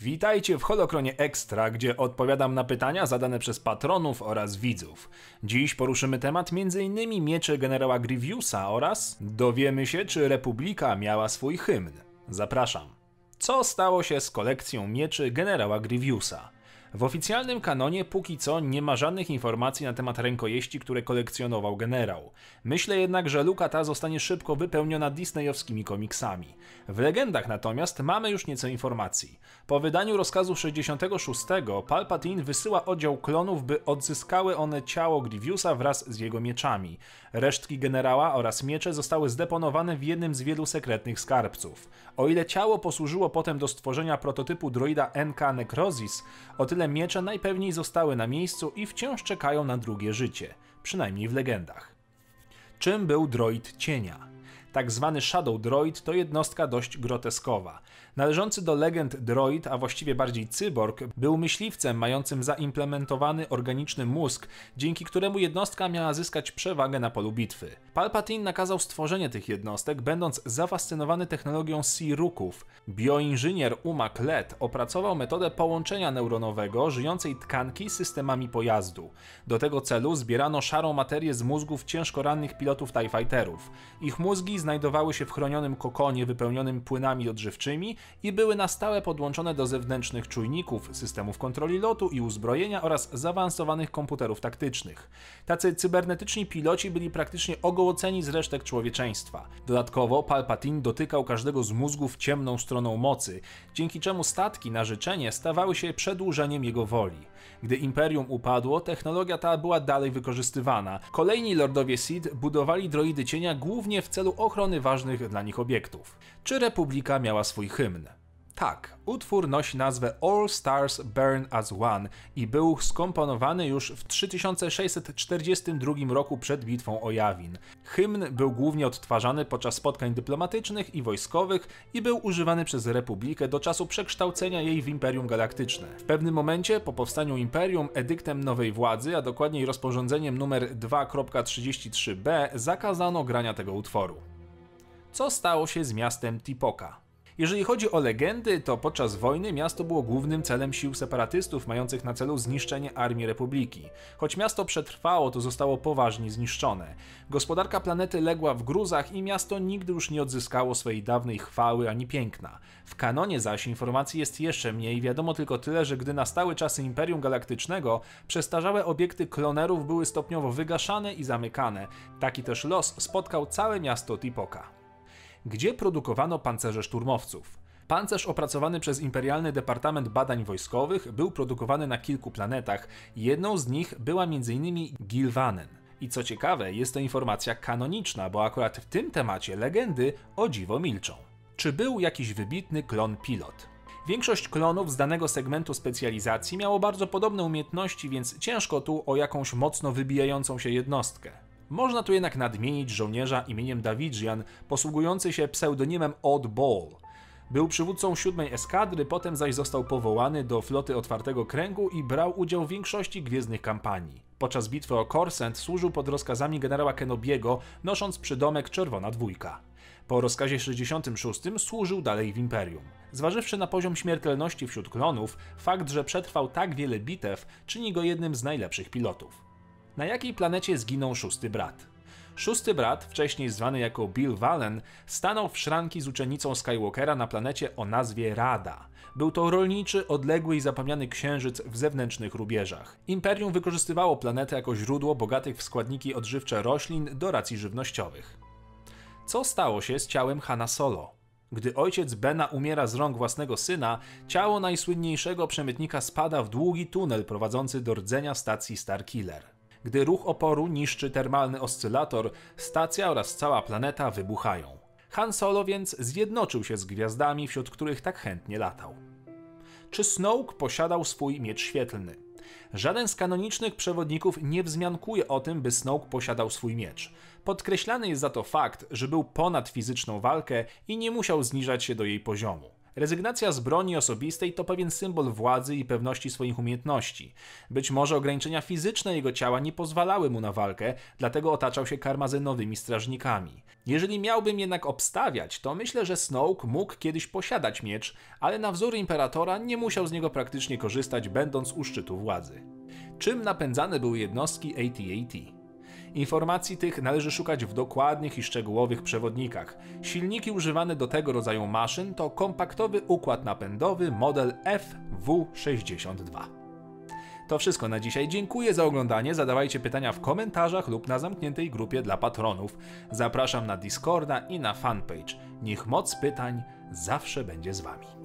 Witajcie w Holokronie Extra, gdzie odpowiadam na pytania zadane przez patronów oraz widzów. Dziś poruszymy temat m.in. mieczy generała Grievousa oraz dowiemy się, czy Republika miała swój hymn. Zapraszam. Co stało się z kolekcją mieczy generała Grievousa? W oficjalnym kanonie póki co nie ma żadnych informacji na temat rękojeści, które kolekcjonował generał. Myślę jednak, że luka ta zostanie szybko wypełniona disneyowskimi komiksami. W legendach natomiast mamy już nieco informacji. Po wydaniu rozkazu 66 Palpatine wysyła oddział klonów, by odzyskały one ciało Grievousa wraz z jego mieczami. Resztki generała oraz miecze zostały zdeponowane w jednym z wielu sekretnych skarbców. O ile ciało posłużyło potem do stworzenia prototypu droida NK Necrozis, o tyle tyle miecze najpewniej zostały na miejscu i wciąż czekają na drugie życie, przynajmniej w legendach. Czym był droid cienia? Tak zwany Shadow Droid to jednostka dość groteskowa. Należący do legend droid, a właściwie bardziej cyborg, był myśliwcem mającym zaimplementowany organiczny mózg, dzięki któremu jednostka miała zyskać przewagę na polu bitwy. Palpatine nakazał stworzenie tych jednostek, będąc zafascynowany technologią Siruków. Bioinżynier Umak Let opracował metodę połączenia neuronowego żyjącej tkanki z systemami pojazdu. Do tego celu zbierano szarą materię z mózgów ciężko rannych pilotów TIE Fighterów. Ich mózgi znajdowały się w chronionym kokonie wypełnionym płynami odżywczymi i były na stałe podłączone do zewnętrznych czujników, systemów kontroli lotu i uzbrojenia oraz zaawansowanych komputerów taktycznych. Tacy cybernetyczni piloci byli praktycznie ogołoceni z resztek człowieczeństwa. Dodatkowo Palpatine dotykał każdego z mózgów ciemną stroną mocy, dzięki czemu statki na życzenie stawały się przedłużeniem jego woli. Gdy Imperium upadło, technologia ta była dalej wykorzystywana. Kolejni lordowie Sith budowali droidy cienia głównie w celu ochrony ważnych dla nich obiektów. Czy Republika miała swój hymn? Tak, utwór nosi nazwę All Stars Burn as One i był skomponowany już w 3642 roku przed bitwą o Jawin. Hymn był głównie odtwarzany podczas spotkań dyplomatycznych i wojskowych i był używany przez Republikę do czasu przekształcenia jej w Imperium Galaktyczne. W pewnym momencie po powstaniu Imperium edyktem nowej władzy, a dokładniej rozporządzeniem nr 2.33b zakazano grania tego utworu. Co stało się z miastem Tipoka? Jeżeli chodzi o legendy, to podczas wojny miasto było głównym celem sił separatystów mających na celu zniszczenie armii Republiki. Choć miasto przetrwało, to zostało poważnie zniszczone. Gospodarka planety legła w gruzach i miasto nigdy już nie odzyskało swojej dawnej chwały ani piękna. W kanonie zaś informacji jest jeszcze mniej, wiadomo tylko tyle, że gdy nastały czasy Imperium Galaktycznego, przestarzałe obiekty klonerów były stopniowo wygaszane i zamykane. Taki też los spotkał całe miasto Tipoka gdzie produkowano pancerze szturmowców. Pancerz opracowany przez Imperialny Departament Badań Wojskowych był produkowany na kilku planetach. Jedną z nich była m.in. Gilvanen. I co ciekawe, jest to informacja kanoniczna, bo akurat w tym temacie legendy o dziwo milczą. Czy był jakiś wybitny klon pilot? Większość klonów z danego segmentu specjalizacji miało bardzo podobne umiejętności, więc ciężko tu o jakąś mocno wybijającą się jednostkę. Można tu jednak nadmienić żołnierza imieniem Davidjian, posługujący się pseudonimem Odd Ball. Był przywódcą siódmej eskadry, potem zaś został powołany do floty otwartego kręgu i brał udział w większości gwiezdnych kampanii. Podczas bitwy o Korsent służył pod rozkazami generała Kenobiego, nosząc przydomek Czerwona Dwójka. Po rozkazie 66 służył dalej w Imperium. Zważywszy na poziom śmiertelności wśród klonów, fakt, że przetrwał tak wiele bitew, czyni go jednym z najlepszych pilotów na jakiej planecie zginął szósty brat. Szósty brat, wcześniej zwany jako Bill Valen, stanął w szranki z uczennicą Skywalkera na planecie o nazwie Rada. Był to rolniczy, odległy i zapomniany księżyc w zewnętrznych rubieżach. Imperium wykorzystywało planetę jako źródło bogatych w składniki odżywcze roślin do racji żywnościowych. Co stało się z ciałem Hanna Solo? Gdy ojciec Bena umiera z rąk własnego syna, ciało najsłynniejszego przemytnika spada w długi tunel prowadzący do rdzenia stacji Starkiller. Gdy ruch oporu niszczy termalny oscylator, stacja oraz cała planeta wybuchają. Han Solo więc zjednoczył się z gwiazdami, wśród których tak chętnie latał. Czy Snoke posiadał swój miecz świetlny? Żaden z kanonicznych przewodników nie wzmiankuje o tym, by Snoke posiadał swój miecz. Podkreślany jest za to fakt, że był ponad fizyczną walkę i nie musiał zniżać się do jej poziomu. Rezygnacja z broni osobistej to pewien symbol władzy i pewności swoich umiejętności. Być może ograniczenia fizyczne jego ciała nie pozwalały mu na walkę, dlatego otaczał się karmazynowymi strażnikami. Jeżeli miałbym jednak obstawiać, to myślę, że Snoke mógł kiedyś posiadać miecz, ale na wzór imperatora nie musiał z niego praktycznie korzystać, będąc u szczytu władzy. Czym napędzane były jednostki AT-AT? Informacji tych należy szukać w dokładnych i szczegółowych przewodnikach. Silniki używane do tego rodzaju maszyn to kompaktowy układ napędowy model FW62. To wszystko na dzisiaj. Dziękuję za oglądanie. Zadawajcie pytania w komentarzach lub na zamkniętej grupie dla patronów. Zapraszam na Discorda i na fanpage. Niech moc pytań zawsze będzie z Wami.